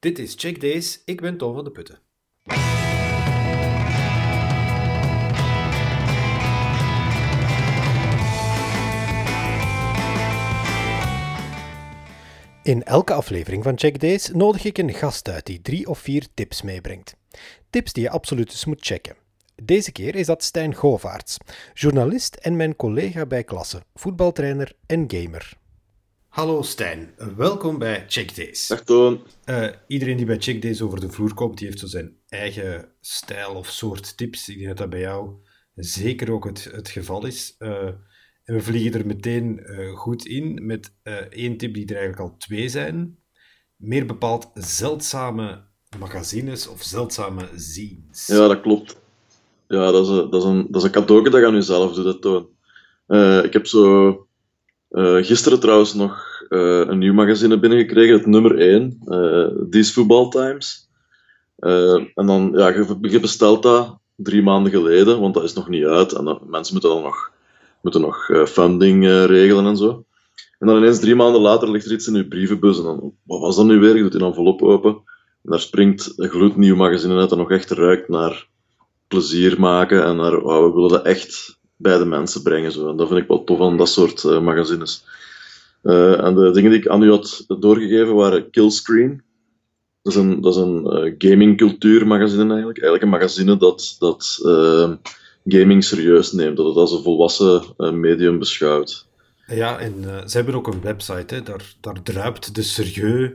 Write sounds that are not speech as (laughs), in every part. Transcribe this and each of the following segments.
Dit is Check Days, ik ben Tom van de Putten. In elke aflevering van Check Days nodig ik een gast uit die drie of vier tips meebrengt. Tips die je absoluut eens moet checken. Deze keer is dat Stijn Govaerts, journalist en mijn collega bij klasse, voetbaltrainer en gamer. Hallo Stijn, welkom bij Check Days. Dag Toon. Uh, iedereen die bij Check Days over de vloer komt, die heeft zo zijn eigen stijl of soort tips. Ik denk dat dat bij jou zeker ook het, het geval is. Uh, en we vliegen er meteen uh, goed in met één tip die er eigenlijk al twee zijn. Meer bepaald zeldzame magazines of zeldzame zines. Ja, dat klopt. Ja, dat is een, dat is een, dat is een cadeau dat je aan jezelf doet, dat Toon. ik heb zo uh, gisteren trouwens nog een nieuw magazine binnengekregen, het nummer 1, uh, eh, Football Times. en dan, ja, je, je, bestelt dat drie maanden geleden, want dat is nog niet uit. En mensen moeten dan nog, moeten nog funding regelen en zo. En dan ineens drie maanden later ligt er iets in je brievenbus. En dan, wat was dat nu weer? Je doet die envelop open. En daar springt een gloednieuw magazine uit dat nog echt ruikt naar plezier maken en naar, we willen dat echt bij de mensen brengen. Zo. En dat vind ik wel tof aan dat soort magazines. Uh, en de dingen die ik aan u had doorgegeven waren Killscreen. Dat is een, dat is een uh, gamingcultuurmagazine eigenlijk. Eigenlijk een magazine dat, dat gaming serieus neemt. Dat het als een volwassen medium beschouwt. Ja, en ze hebben ook een website. Hè. Daar, daar druipt de serieus...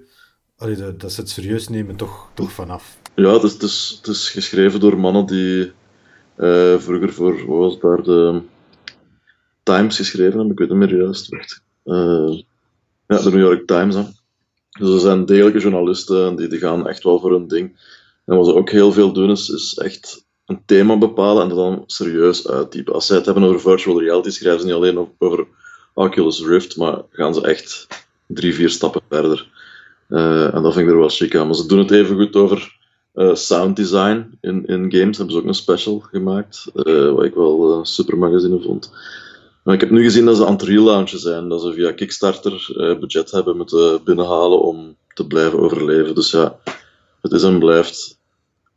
Allee, de, dat ze het serieus nemen toch, toch vanaf. Ja, het is, het, is, het is geschreven door mannen die vroeger voor, wat was daar, de Times geschreven hebben, ik weet het niet meer juist. Wacht. Uh, ja, de New York Times. Hè. Dus ze zijn degelijke journalisten en die, die gaan echt wel voor hun ding. En wat ze ook heel veel doen, is, echt een thema bepalen en dat dan serieus uittypen. Als zij het hebben over virtual reality, schrijven ze niet alleen over Oculus Rift, maar gaan ze echt drie, vier stappen verder. Uh, en dat vind ik er wel chic aan. Maar ze doen het even goed over uh, sound design in, in games hebben ze ook een special gemaakt, wat ik wel super magazine vond. Maar ik heb nu gezien dat ze aan het relaunchen zijn, dat ze via Kickstarter uh, budget hebben moeten binnenhalen om te blijven overleven. Dus ja, het is en blijft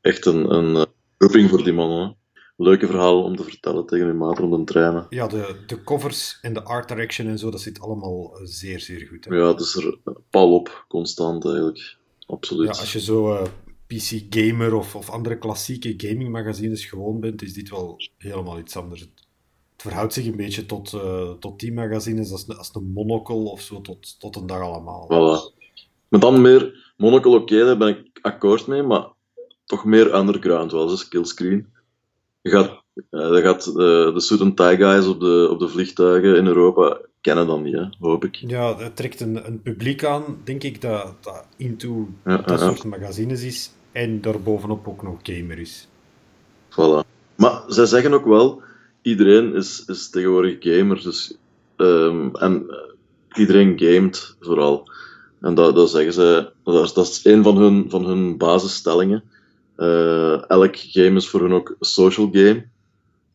echt een, een roeping voor die mannen. Leuke verhalen om te vertellen tegen hun maat om te trainen. Ja, de, de covers en de art direction en zo, dat zit allemaal zeer, zeer goed. Hè? Ja, het is er pal op, constant eigenlijk. Absoluut. Ja, als je zo PC Gamer of, of andere klassieke gamingmagazines gewoon bent, is dit wel helemaal iets anders. Verhoudt zich een beetje tot, uh, tot die magazines als, als een Monocle of zo, tot, tot een dag allemaal. Voilà. Maar dan meer Monocle, oké, daar ben ik akkoord mee, maar toch meer underground, wel een Killscreen. Je gaat, uh, je gaat uh, de suit and tie guys op de, op de vliegtuigen in Europa kennen dan niet, hè, hoop ik. Ja, dat trekt een, een publiek aan, denk ik, dat, dat into ja, dat soort magazines is en daarbovenop ook nog gamer is. Voilà. Maar zij zeggen ook wel, iedereen is, is tegenwoordig gamer, dus, um, en iedereen gamet vooral. En dat, dat zeggen ze, dat is, dat is een van hun, van hun basisstellingen. Uh, elk game is voor hun ook een social game.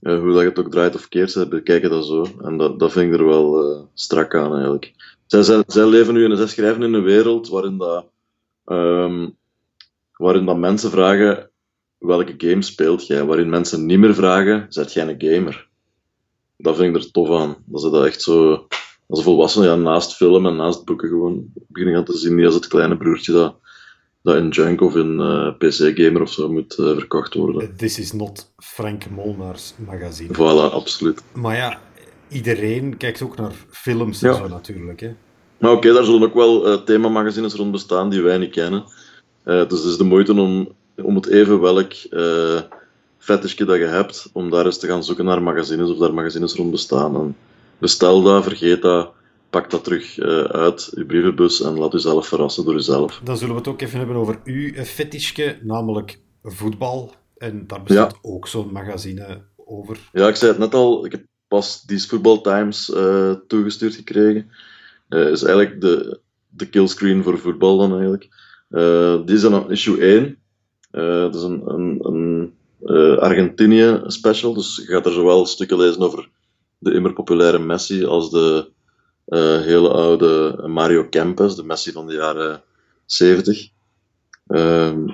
Uh, hoe dat je het ook draait of keert, ze bekijken dat zo. En dat, dat vind ik er wel uh, strak aan eigenlijk. Zij, zij, leven nu en zij schrijven in een wereld waarin dat, um, waarin dat mensen vragen welke game speelt jij, waarin mensen niet meer vragen, zet jij een gamer? Dat vind ik er tof aan. Dat ze dat echt zo, als volwassenen, ja, naast film en naast boeken gewoon beginnen gaan te zien, niet als het kleine broertje dat, dat in Junk of in uh, eh, PC-gamer of zo moet uh, verkocht worden. This is not Frank Molnaars magazine. Voilà, absoluut. Maar ja, iedereen kijkt ook naar films en zo natuurlijk. Hè. Maar oké, daar zullen ook wel uh, themamagazines rond bestaan die wij niet kennen. Uh, dus het is de moeite om, om het even welk uh, dat je hebt, om daar eens te gaan zoeken naar magazines of daar magazines rond bestaan. En bestel dat, vergeet dat, pak dat terug uh, uit je brievenbus en laat jezelf verrassen door jezelf. Dan zullen we het ook even hebben over uw fetishje, namelijk voetbal. En daar bestaat ja. ook zo'n magazine over. Ja, ik zei het net al, ik heb pas die Football Times toegestuurd gekregen. is eigenlijk de, de killscreen voor voetbal dan eigenlijk. Uh, die is dan issue 1. Uh, dat is een, een, een uh, Argentinië special, dus je gaat er zowel stukken lezen over de immer populaire Messi als de hele oude Mario Kempes, de Messi van de jaren 70. Ehm,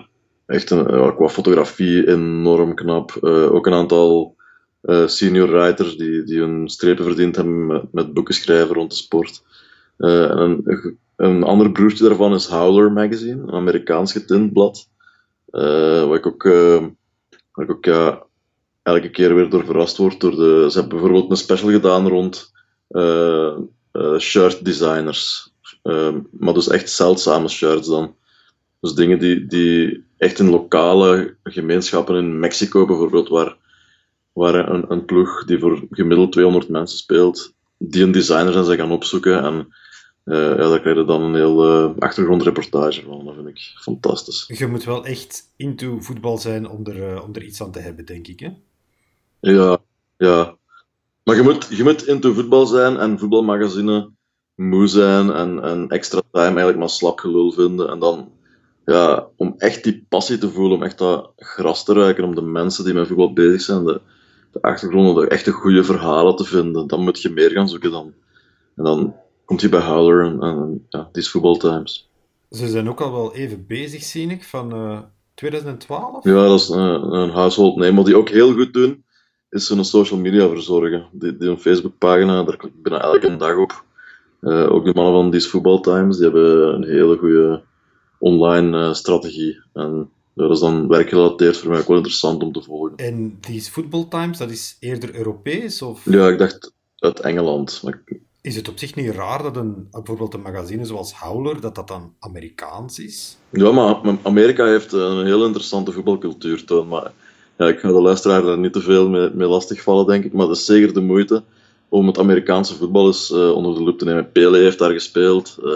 echt een, qua fotografie enorm knap. Eh, ook een aantal eh, senior writers die, die hun strepen verdiend hebben met, boeken schrijven rond de sport. Eh, en een, een ander broertje daarvan is Howler Magazine, een Amerikaans getint blad. Waar ik ook, waar ik ook elke keer weer door verrast word. Door de, ze hebben bijvoorbeeld een special gedaan rond shirt designers. Ehm, maar dus echt zeldzame shirts dan. Dus dingen die, die echt in lokale gemeenschappen in Mexico bijvoorbeeld, waar, waar een, een ploeg die voor gemiddeld 200 mensen speelt, die een designer zijn, ze gaan opzoeken. En ja, daar krijg je dan een heel uh, achtergrondreportage van. Dat vind ik fantastisch. Je moet wel echt into voetbal zijn om er, uh, om er iets aan te hebben, denk ik. Hè? Ja, ja. Maar je moet, je moet into voetbal zijn en voetbalmagazine moe zijn en, en extra time eigenlijk maar slap gelul vinden. En dan ja, om echt die passie te voelen, om echt dat gras te ruiken, om de mensen die met voetbal bezig zijn, de, de achtergronden, de echte goede verhalen te vinden, dan moet je meer gaan zoeken dan. En dan komt je bij Howler en, en ja, is Football Times. Ze zijn ook al wel even bezig, zie ik, van uh, eh, 2012? Ja, dat is een, een household name. Wat die ook heel goed doen, is hun social media verzorgen. Die, die een Facebookpagina, daar klik ik bijna elke dag op. Uh, ook de mannen van These Football Times, die hebben een hele goede online uh, strategie. En dat is dan werkgerelateerd voor mij ook wel interessant om te volgen. En die Football Times, dat is eerder Europees? Of? Ja, ik dacht uit Engeland. Maar... Is het op zich niet raar dat een, bijvoorbeeld een magazine zoals Howler, dat dat dan Amerikaans is? Ja, maar Amerika heeft een heel interessante voetbalcultuur, Toon. Maar ja, ik ga de luisteraar daar niet te veel mee, lastigvallen, denk ik. Maar dat is zeker de moeite om het Amerikaanse voetbal eens uh, onder de loep te nemen. Pele heeft daar gespeeld, uh,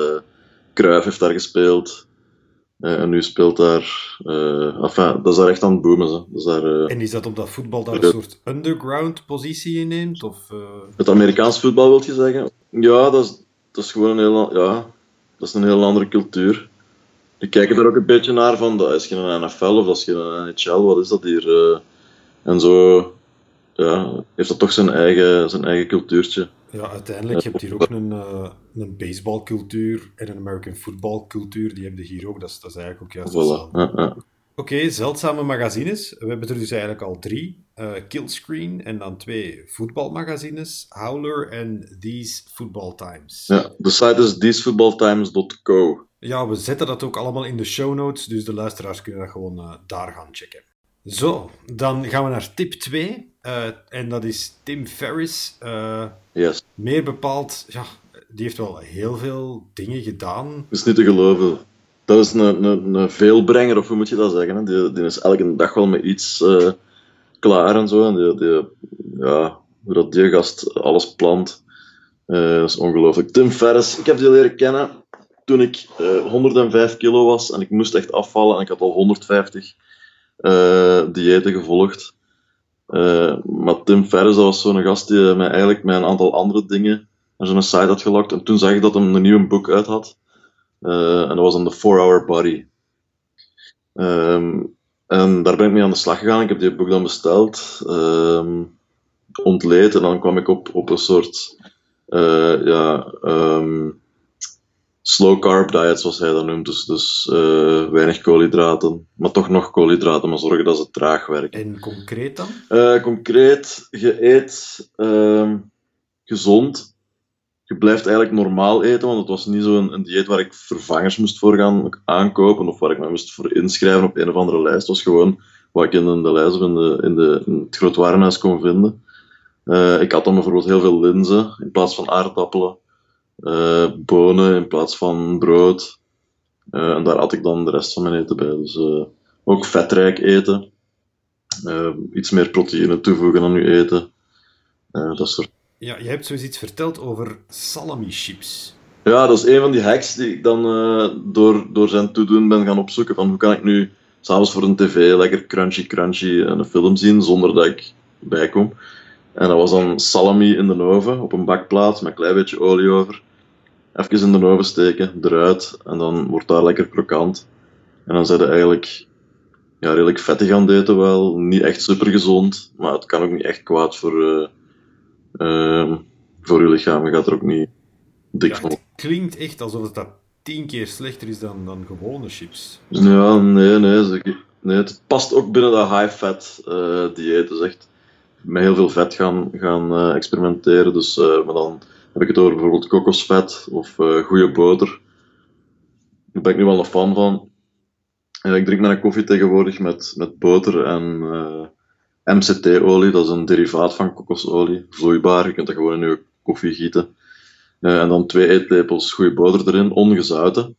Cruyff heeft daar gespeeld, en nu speelt daar. Uh, enfin, dat is daar echt aan het boomen. Zo. Dat is daar, uh, en is dat omdat voetbal daar een soort underground positie in neemt? Of, Het Amerikaans voetbal wil je zeggen? Ja, dat is, dat is gewoon een heel, ja, dat is een heel andere cultuur. Die kijken er ook een beetje naar van, dat is geen NFL of dat is geen NHL, wat is dat hier? en zo ja, heeft dat toch zijn eigen, zijn eigen cultuurtje. Ja, uiteindelijk heb je hier ook een, uh, een baseballcultuur en een American footballcultuur. Die heb je hier ook. Dat is, dat is eigenlijk ook juist voilà. ja, ja. Oké, okay, zeldzame magazines. We hebben er dus eigenlijk al drie. Uh, Killscreen en dan twee voetbalmagazines. Howler en These Football Times. Ja, de site is thesefootballtimes.co. Ja, we zetten dat ook allemaal in de show notes. Dus de luisteraars kunnen dat gewoon uh, daar gaan checken. Zo, dan gaan we naar tip 2. Uh, en dat is Tim Ferriss. Uh, yes. Meer bepaald, ja, die heeft wel heel veel dingen gedaan. Is niet te geloven. Dat is een, een, een veelbrenger, of hoe moet je dat zeggen? Hè? Die, die is elke dag wel met iets uh, klaar en zo. En die, die, ja, hoe dat die gast alles plant, dat is ongelooflijk. Tim Ferriss, ik heb die leren kennen toen ik 105 kilo was en ik moest echt afvallen en ik had al 150 diëten gevolgd. Uh, maar Tim Ferriss was zo'n gast die mij eigenlijk met een aantal andere dingen naar zo'n site had gelokt. En toen zag ik dat hij een nieuw boek uit had. Uh, en dat was dan The 4-Hour Body. Um, en daar ben ik mee aan de slag gegaan. Ik heb die boek dan besteld, um, ontleed. En dan kwam ik op, op een soort ja, um, slow carb diet, zoals hij dat noemt. Dus, dus uh, weinig koolhydraten, maar toch nog koolhydraten, maar zorgen dat ze traag werken. En concreet dan? Uh, concreet, je eet uh, gezond. Je blijft eigenlijk normaal eten, want het was niet zo'n een dieet waar ik vervangers moest voor gaan aankopen of waar ik me moest voor inschrijven op een of andere lijst. Het was gewoon wat ik in de lijst of in, de, in, de, in het groot warenhuis kon vinden. Uh, ik had dan bijvoorbeeld heel veel linzen in plaats van aardappelen uh, bonen in plaats van brood. Uh, en daar had ik dan de rest van mijn eten bij. Dus uh, ook vetrijk eten. iets meer proteïne toevoegen aan je eten. dat soort. Ja, je hebt zoiets verteld over salami chips. Ja, dat is een van die hacks die ik dan door, door zijn toedoen ben gaan opzoeken. Van hoe kan ik nu s'avonds voor een tv lekker crunchy crunchy een film zien zonder dat ik bijkom. En dat was dan salami in de oven op een bakplaat met een klein beetje olie over even in de oven steken, eruit, en dan wordt daar lekker krokant. En dan zijn ze eigenlijk ja, redelijk vettig aan het eten wel. Niet echt super gezond, maar het kan ook niet echt kwaad voor, uh, uh, voor je lichaam. Je gaat er ook niet dik van. Het klinkt echt alsof het dat tien keer slechter is dan, dan gewone chips. Ja, nee, nee, nee. Het past ook binnen dat high-fat eh, dieet. Dus echt met heel veel vet gaan, gaan eh, experimenteren. Dus, eh, maar dan heb ik het over bijvoorbeeld kokosvet of eh goede boter. Daar ben ik nu wel een fan van. Eh, ik drink mijn koffie tegenwoordig met, met boter en eh, MCT-olie. Dat is een derivaat van kokosolie. Vloeibaar, je kunt dat gewoon in je koffie gieten. En dan twee eetlepels goede boter erin, ongezouten.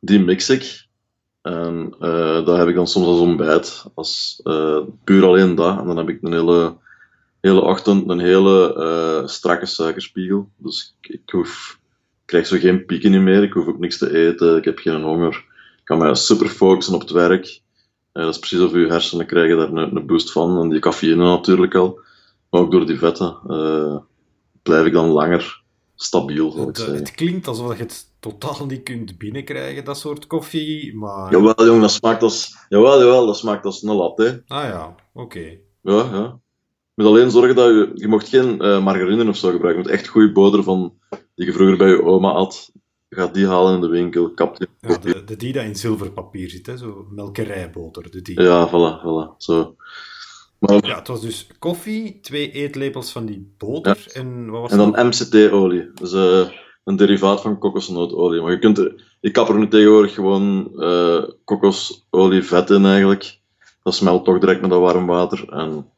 Die mix ik. En dat heb ik dan soms als ontbijt. Als, puur alleen dat. En dan heb ik een hele, hele ochtend een hele eh, strakke suikerspiegel. Dus ik, ik hoef, ik krijg zo geen pieken niet meer. Ik hoef ook niks te eten. Ik heb geen honger. Ik kan mij super focussen op het werk. Eh, dat is precies of je hersenen krijgen daar een, een boost van. En die cafeïne natuurlijk al. Maar ook door die vetten eh, blijf ik dan langer stabiel, zal ik Het, zeggen. het klinkt alsof je het totaal niet kunt binnenkrijgen, dat soort koffie, maar... Jawel, jong, dat smaakt als, jawel, jawel, dat smaakt als een latte. Ah ja, oké. Ja, ja. Moet alleen zorgen dat je... Je mocht geen eh, margarine of zo gebruiken. Je moet echt goede boter van, die je vroeger bij je oma had. Ga die halen in de winkel. Kap die. Ja, de, de die dat in zilverpapier zit, hè, zo melkerijboter, de die. Ja, voilà, voilà. Zo. Maar, Ja, het was dus koffie, twee eetlepels van die boter en wat was en dan MCT-olie. Dus eh, een derivaat van kokosnootolie. Maar je kunt er... Ik kap er nu tegenwoordig gewoon eh kokosolie vet in eigenlijk. Dat smelt toch direct met dat warm water. En,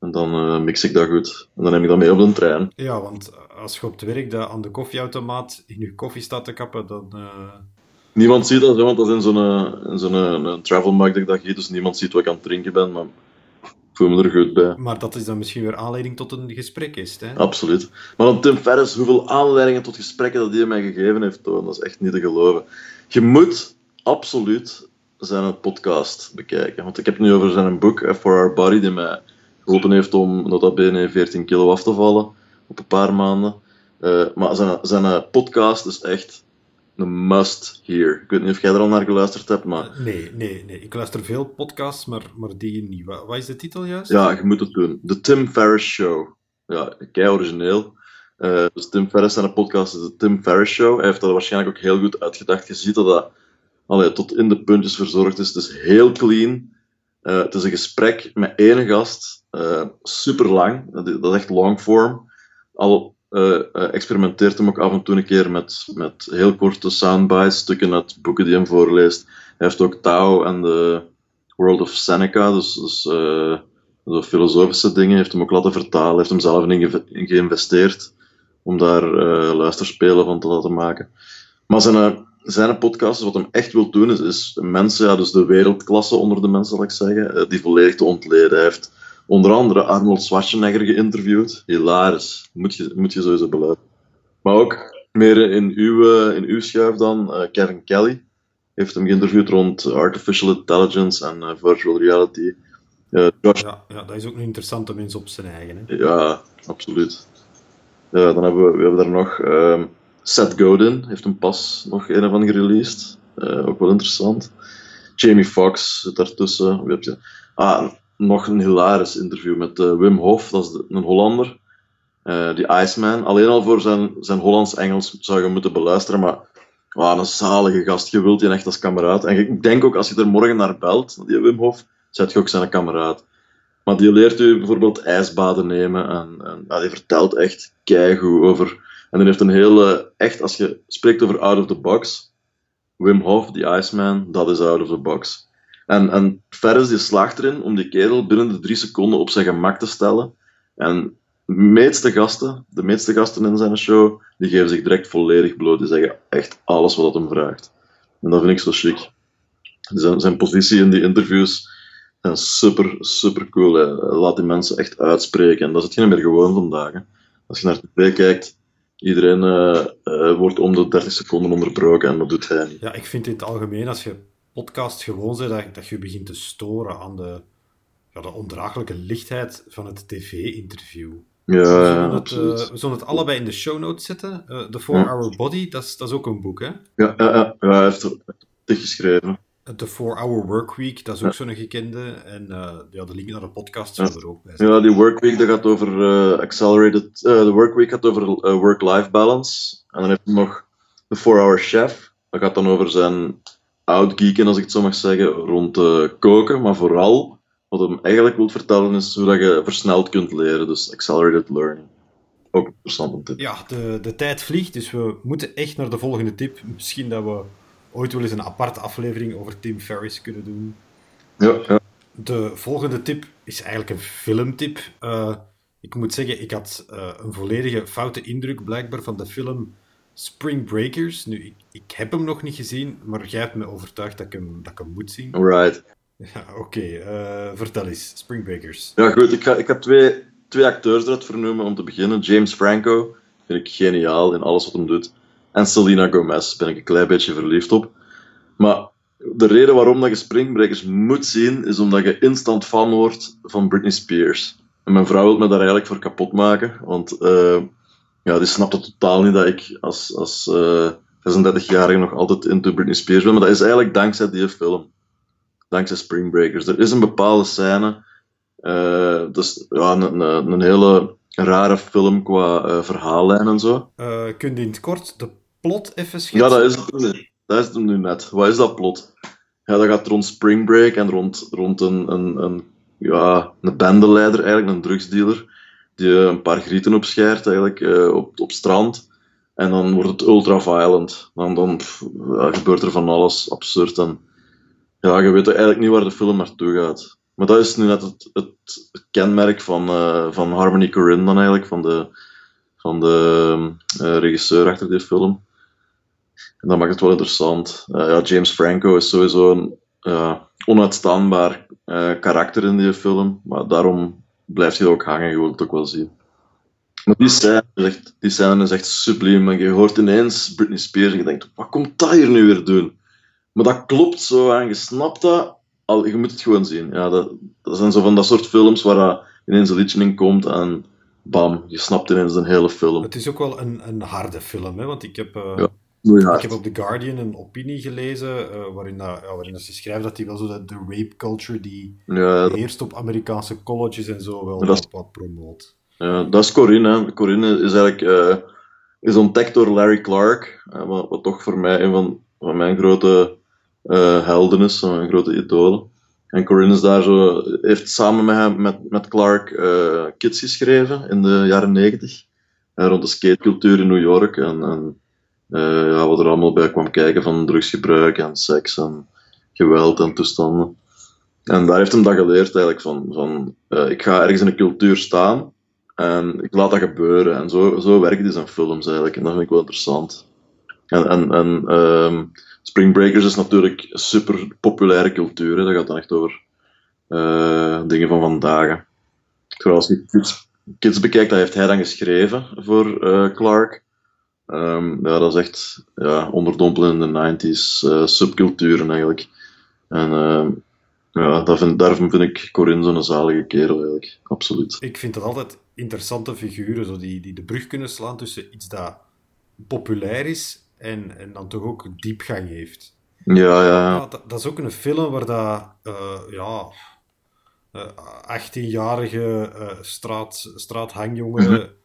en dan eh, mix ik dat goed. En dan neem ik dat mee op de trein. Ja, want als je op het werk dat aan de koffieautomaat in je koffie staat te kappen, dan... eh, Niemand ziet dat, want dat is in zo'n eh, zo'n eh, een travel mug dat ik dat giet, dus niemand ziet wat ik aan het drinken ben, maar ik voel me er goed bij. Maar dat is dan misschien weer aanleiding tot een gesprek is, hè? Absoluut. Maar dan Tim Ferriss, hoeveel aanleidingen tot gesprekken dat hij mij gegeven heeft, Toon, dat is echt niet te geloven. Je moet absoluut zijn podcast bekijken, want ik heb het nu over zijn boek, eh, For Our Body, die mij geholpen heeft om nota bene 14 kilo af te vallen op een paar maanden. Eh, maar zijn, zijn eh, podcast is echt een must hear. Ik weet niet of jij er al naar geluisterd hebt, maar Nee, nee, nee. Ik luister veel podcasts, maar, maar die niet. Wat, wat is de titel juist? Ja, je moet het doen. The Tim Ferriss Show. Ja, kei origineel. Eh, dus Tim Ferriss zijn podcast is de Tim Ferriss Show. Hij heeft dat waarschijnlijk ook heel goed uitgedacht. Je ziet dat dat allee, tot in de puntjes verzorgd is. Het is heel clean. Eh, het is een gesprek met één gast. eh super lang. Dat is, dat is echt long form. Al eh, experimenteert hem ook af en toe een keer met, met heel korte soundbites, stukken uit boeken die hem voorleest. Hij heeft ook Tao en de World of Seneca, dus, dus filosofische dingen, heeft hem ook laten vertalen, heeft hem zelf in, in geïnvesteerd om daar luisterspelen van te laten maken. Maar zijn, zijn podcast, wat hem echt wil doen, is, is mensen, ja, dus de wereldklasse onder de mensen, zal ik zeggen, eh, die volledig te ontleden. Hij heeft onder andere Arnold Schwarzenegger geïnterviewd. Hilarisch. Moet je, moet je sowieso beluisteren. Maar ook meer in uw, eh, in uw schuif dan, eh, Kevin Kelly heeft hem geïnterviewd rond artificial intelligence en virtual reality. Josh Ja, ja, dat is ook een interessante mens op zijn eigen. Hè? ja, absoluut. Ja, dan hebben we, we hebben daar nog ehm, Seth Godin, heeft hem pas nog een van gereleased. Eh, ook wel interessant. Jamie Foxx zit daartussen. Wie je? Ah, nog een hilarisch interview met eh, Wim Hof, dat is een Hollander. Eh, die Iceman. Alleen al voor zijn, zijn Hollands-Engels zou je moeten beluisteren, maar een zalige gast. Je wilt die echt als kameraad. En ik denk ook, als je er morgen naar belt, die Wim Hof, zet je ook zijn kameraad. Maar die leert u bijvoorbeeld ijsbaden nemen en, en die vertelt echt keigoed over. En die heeft een hele, echt, als je spreekt over out of the box, Wim Hof, die Iceman, dat is out of the box. En, en Ferris die slaagt erin om die kerel binnen de drie seconden op zijn gemak te stellen. En de meeste gasten, de meeste gasten in zijn show, die geven zich direct volledig bloot. Die zeggen echt alles wat hem vraagt. En dat vind ik zo chic. Zijn, zijn positie in die interviews zijn super, super cool. Hè. Laat die mensen echt uitspreken. En dat is hetgeen meer gewoon vandaag. Hè. Als je naar tv kijkt, iedereen eh, eh, wordt om de 30 seconden onderbroken en dat doet hij niet. Ja, ik vind in het algemeen, als je podcast gewoon bent, dat, dat je begint te storen aan de, ja, de ondraaglijke lichtheid van het tv-interview. Ja, we, ja, zullen het, absoluut. eh, we zullen het allebei in de show notes zetten. Eh, The Ja. 4-Hour Body, dat is, dat is ook een boek, hè? Ja, ja, ja, hij heeft tig geschreven. The 4-Hour Workweek, dat is ook zo'n gekende. En eh, ja, de link naar de podcast zullen er ook bij zijn. Ja, die workweek dat gaat over eh, accelerated. eh, de workweek gaat over work-life balance. En dan heb je nog de 4-hour chef. Dat gaat dan over zijn outgeeken, als ik het zo mag zeggen, rond uh, koken. Maar vooral, wat hem eigenlijk wil vertellen, is hoe dat je versneld kunt leren. Dus accelerated learning. Ook interessant om te Ja, de, de tijd vliegt, dus we moeten echt naar de volgende tip. Misschien dat we ooit wel eens een aparte aflevering over Tim Ferriss kunnen doen. Ja, ja. De volgende tip is eigenlijk een filmtip. Uh, ik moet zeggen, ik had uh, een volledige foute indruk blijkbaar van de film Spring Breakers. Nu, ik, ik heb hem nog niet gezien, maar jij hebt me overtuigd dat ik hem, dat ik hem moet zien. Right. (laughs) Ja, Oké, okay. uh, vertel eens. Spring Breakers. Ja, goed. Ik, ga, ik heb twee, twee acteurs eruit vernoemen om te beginnen. James Franco vind ik geniaal in alles wat hij doet. En Selena Gomez ben ik een klein beetje verliefd op. Maar de reden waarom dat je Spring Breakers moet zien, is omdat je instant fan wordt van Britney Spears. En mijn vrouw wil me daar eigenlijk voor kapot maken, want uh, ja, die snapt het totaal niet dat ik als, als uh, eh, 36-jarige nog altijd into Britney Spears ben. Maar dat is eigenlijk dankzij die film. Dankzij Spring Breakers. Er is een bepaalde scène, uh, dus ja, een, een, een, hele rare film qua uh, verhaallijn en zo. Uh, kun je in het kort de plot even schetsen? Ja, dat is het, dat is het nu net. Wat is dat plot? Ja, dat gaat rond Spring Break en rond, rond een, een, een ja, een bendeleider, eigenlijk een drugsdealer, die een paar grieten opschijrt eigenlijk, uh, op, op strand. En dan wordt het ultra-violent. Dan, dan pff, ja, gebeurt er van alles absurd. En ja, je weet eigenlijk niet waar de film naartoe gaat. Maar dat is nu net het, het, kenmerk van, uh, van Harmony Korine dan eigenlijk, van de, van de uh, regisseur achter die film. En dat maakt het wel interessant. ja, James Franco is sowieso een onuitstaanbaar karakter in die film. Maar daarom blijft hij ook hangen, je wilt het ook wel zien. Maar die scène is echt, die scène is echt subliem. je hoort ineens Britney Spears en je denkt, wat komt dat hier nu weer doen? Maar dat klopt zo en je snapt dat. Al, je moet het gewoon zien. Ja, dat, dat zijn zo van dat soort films waar dat ineens een liedje in komt en bam, je snapt ineens een hele film. Het is ook wel een, een harde film, hè? want ik heb... Uh... Ja ik heb op The Guardian een opinie gelezen uh, waarin, dat, ja, waarin dat ze schrijft dat hij wel zo de, de rape culture die ja, eerst op Amerikaanse colleges en zo wel wat, wat promoot. Ja, dat is Corinne. Hè. Corinne is eigenlijk uh, is ontdekt door Larry Clark, wat, wat, toch voor mij een van, van mijn grote helden is, mijn grote idolen. En Corinne is daar zo, heeft samen met, hem, met, met Clark Kids geschreven in de jaren negentig. rond de skatecultuur in New York. En, en uh, ja, wat er allemaal bij kwam kijken van drugsgebruik en seks en geweld en toestanden. En daar heeft hem dat geleerd eigenlijk van, van uh, ik ga ergens in een cultuur staan en ik laat dat gebeuren. En zo, zo werkt het in films eigenlijk en dat vind ik wel interessant. En, en, en um, Spring Breakers is natuurlijk super populaire cultuur. Hè. Dat gaat dan echt over uh, dingen van vandaag. Terwijl als je kids, bekijkt, dat heeft hij dan geschreven voor Clark. Um, ja, dat is echt ja, onderdompelen in de 90s uh, subculturen eigenlijk. En uh, ja, dat vind, vind ik Corinne zo'n zalige kerel eigenlijk, absoluut. Ik vind dat altijd interessante figuren, zo die, die de brug kunnen slaan tussen iets dat populair is en, en dan toch ook diepgang heeft. Ja, ja. ja dat, dat, is ook een film waar dat, uh, ja, 18-jarige straat, straathangjongeren mhm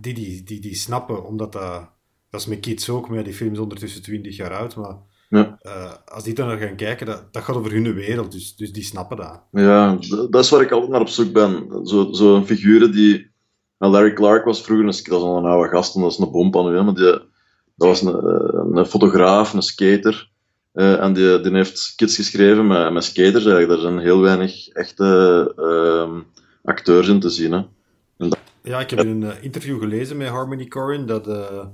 die, die, die, die snappen, omdat dat... Dat is met kids ook, maar die film is ondertussen 20 jaar oud, maar... Ja. Als die dan naar gaan kijken, dat, dat gaat over hun wereld, dus, dus die snappen dat. Ja, dat is waar ik altijd naar op zoek ben. Zo'n zo figuren die... Nou, Larry Clark was vroeger dat was een oude gast, dat is een bompan maar die, dat was een, eh, een fotograaf, een skater. Uh, en die, die heeft kids geschreven met, met skaters eigenlijk. Er zijn heel weinig echte uh, acteurs in te zien. Hè. Ja, ik heb in een eh, interview gelezen met Harmony Korine dat uh,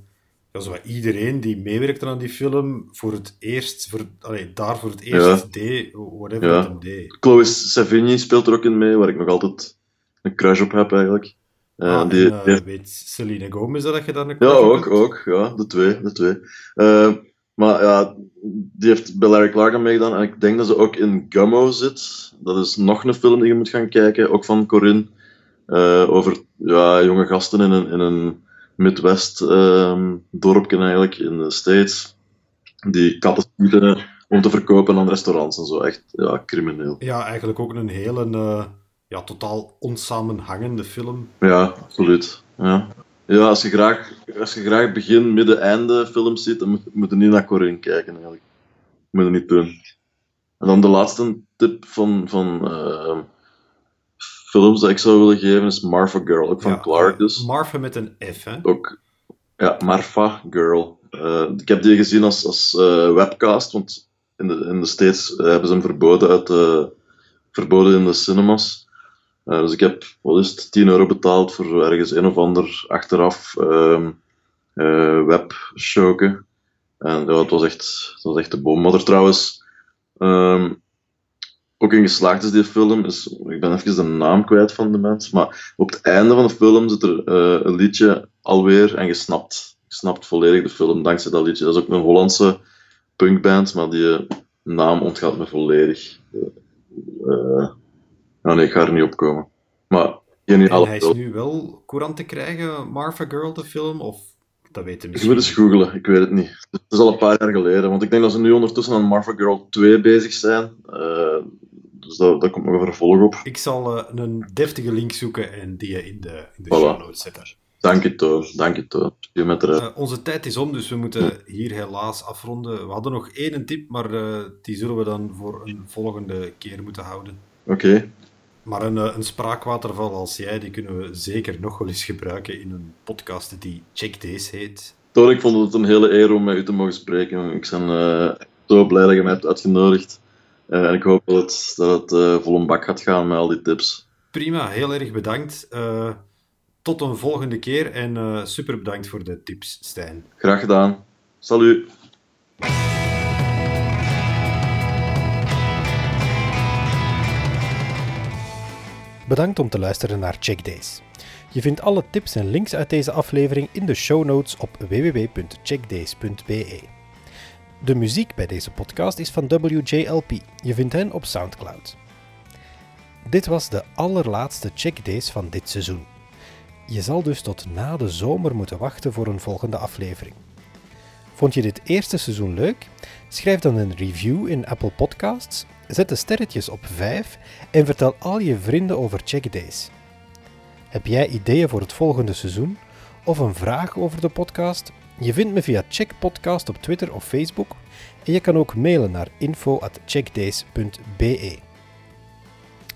ja, zo iedereen die meewerkte aan die film voor het eerst, voor, allee, daar voor het eerst ja. deed, whatever ja. deed. Chloe Savigny speelt er ook in mee, waar ik nog altijd een crush op heb eigenlijk. Uh, ah, die, en, uh, weet Selena Gomez dat je daar een Ja, ook, ook, ja, de twee, de twee. Uh, maar ja, die heeft bij Larry Clark aan meegedaan en ik denk dat ze ook in Gummo zit. Dat is nog een film die je moet gaan kijken, ook van Corinne. Uh, over ja, jonge gasten in een, in een Midwest um, dorpje eigenlijk in de States. Die katten schieten om te verkopen aan restaurants en zo. Echt ja, crimineel. Ja, eigenlijk ook een hele uh, ja, totaal onsamenhangende film. Ja, absoluut. Ja. Ja, als je graag, als je graag begin, midden, einde films ziet, dan moet, moet je niet naar Corinne kijken eigenlijk. Moet je niet doen. En dan de laatste tip van, van uh, films dat ik zou willen geven is Martha Girl, ook van Ja, Clark dus. Marfa met een F, hè? Ook, ja, Marfa Girl. Eh, ik heb die gezien als, als eh, webcast, want in de, in de States eh, hebben ze hem verboden, uit, de- verboden in de cinemas. Eh, dus ik heb, wat is het, 10 euro betaald voor ergens een of ander achteraf ehm eh, webshowke. En ja, het was echt, het was echt de. Wat er trouwens ehm, ook in geslaagd is, die film, is, ik ben even de naam kwijt van de mens, maar op het einde van de film zit er eh, een liedje alweer en je snapt, je snapt volledig de film dankzij dat liedje. Dat is ook een Hollandse punkband, maar die naam ontgaat me volledig. Eh nou nee, ik ga er niet op komen. Maar En geniaal hij is nu wel courant te krijgen, Marfa Girl, de film? Of dat weten we Ik moet misschien eens googlen, ik weet het niet. Het is al een paar jaar geleden, want ik denk dat ze nu ondertussen aan Martha Girl 2 bezig zijn. Eh, dus daar, daar komt nog een vervolg op. Ik zal eh, een deftige link zoeken en die in de, in de Voilà. show notes zetten. Dank je, Toon. Dank je, Toon. Je met eruit. Eh, onze tijd is om, dus we moeten hier helaas afronden. We hadden nog één tip, maar die zullen we dan voor een volgende keer moeten houden. Oké. Maar een, eh, een spraakwaterval als jij, die kunnen we zeker nog wel eens gebruiken in een podcast die Check Days heet. Toon, ik vond het een hele eer om met u te mogen spreken. Ik ben eh, zo blij dat je mij hebt uitgenodigd. Eh, en ik hoop dat het, dat het vol een bak gaat gaan met al die tips. Prima, heel erg bedankt. Tot een volgende keer en super bedankt voor de tips, Stijn. Graag gedaan. Salut. Bedankt om te luisteren naar Check Days. Je vindt alle tips en links uit deze aflevering in de show notes op www.checkdays.be. De muziek bij deze podcast is van WJLP. Je vindt hen op SoundCloud. Dit was de allerlaatste Check Days van dit seizoen. Je zal dus tot na de zomer moeten wachten voor een volgende aflevering. Vond je dit eerste seizoen leuk? Schrijf dan een review in Apple Podcasts, zet de sterretjes op 5 en vertel al je vrienden over Check Days. Heb jij ideeën voor het volgende seizoen of een vraag over de podcast? Je vindt me via Check Podcast op Twitter of Facebook en je kan ook mailen naar info@checkdays.be.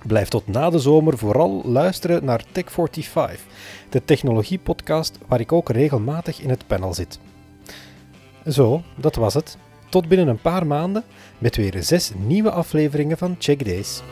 Blijf tot na de zomer vooral luisteren naar Tech45, de technologiepodcast waar ik ook regelmatig in het panel zit. Zo, dat was het. Tot binnen een paar maanden met weer zes nieuwe afleveringen van Check Days.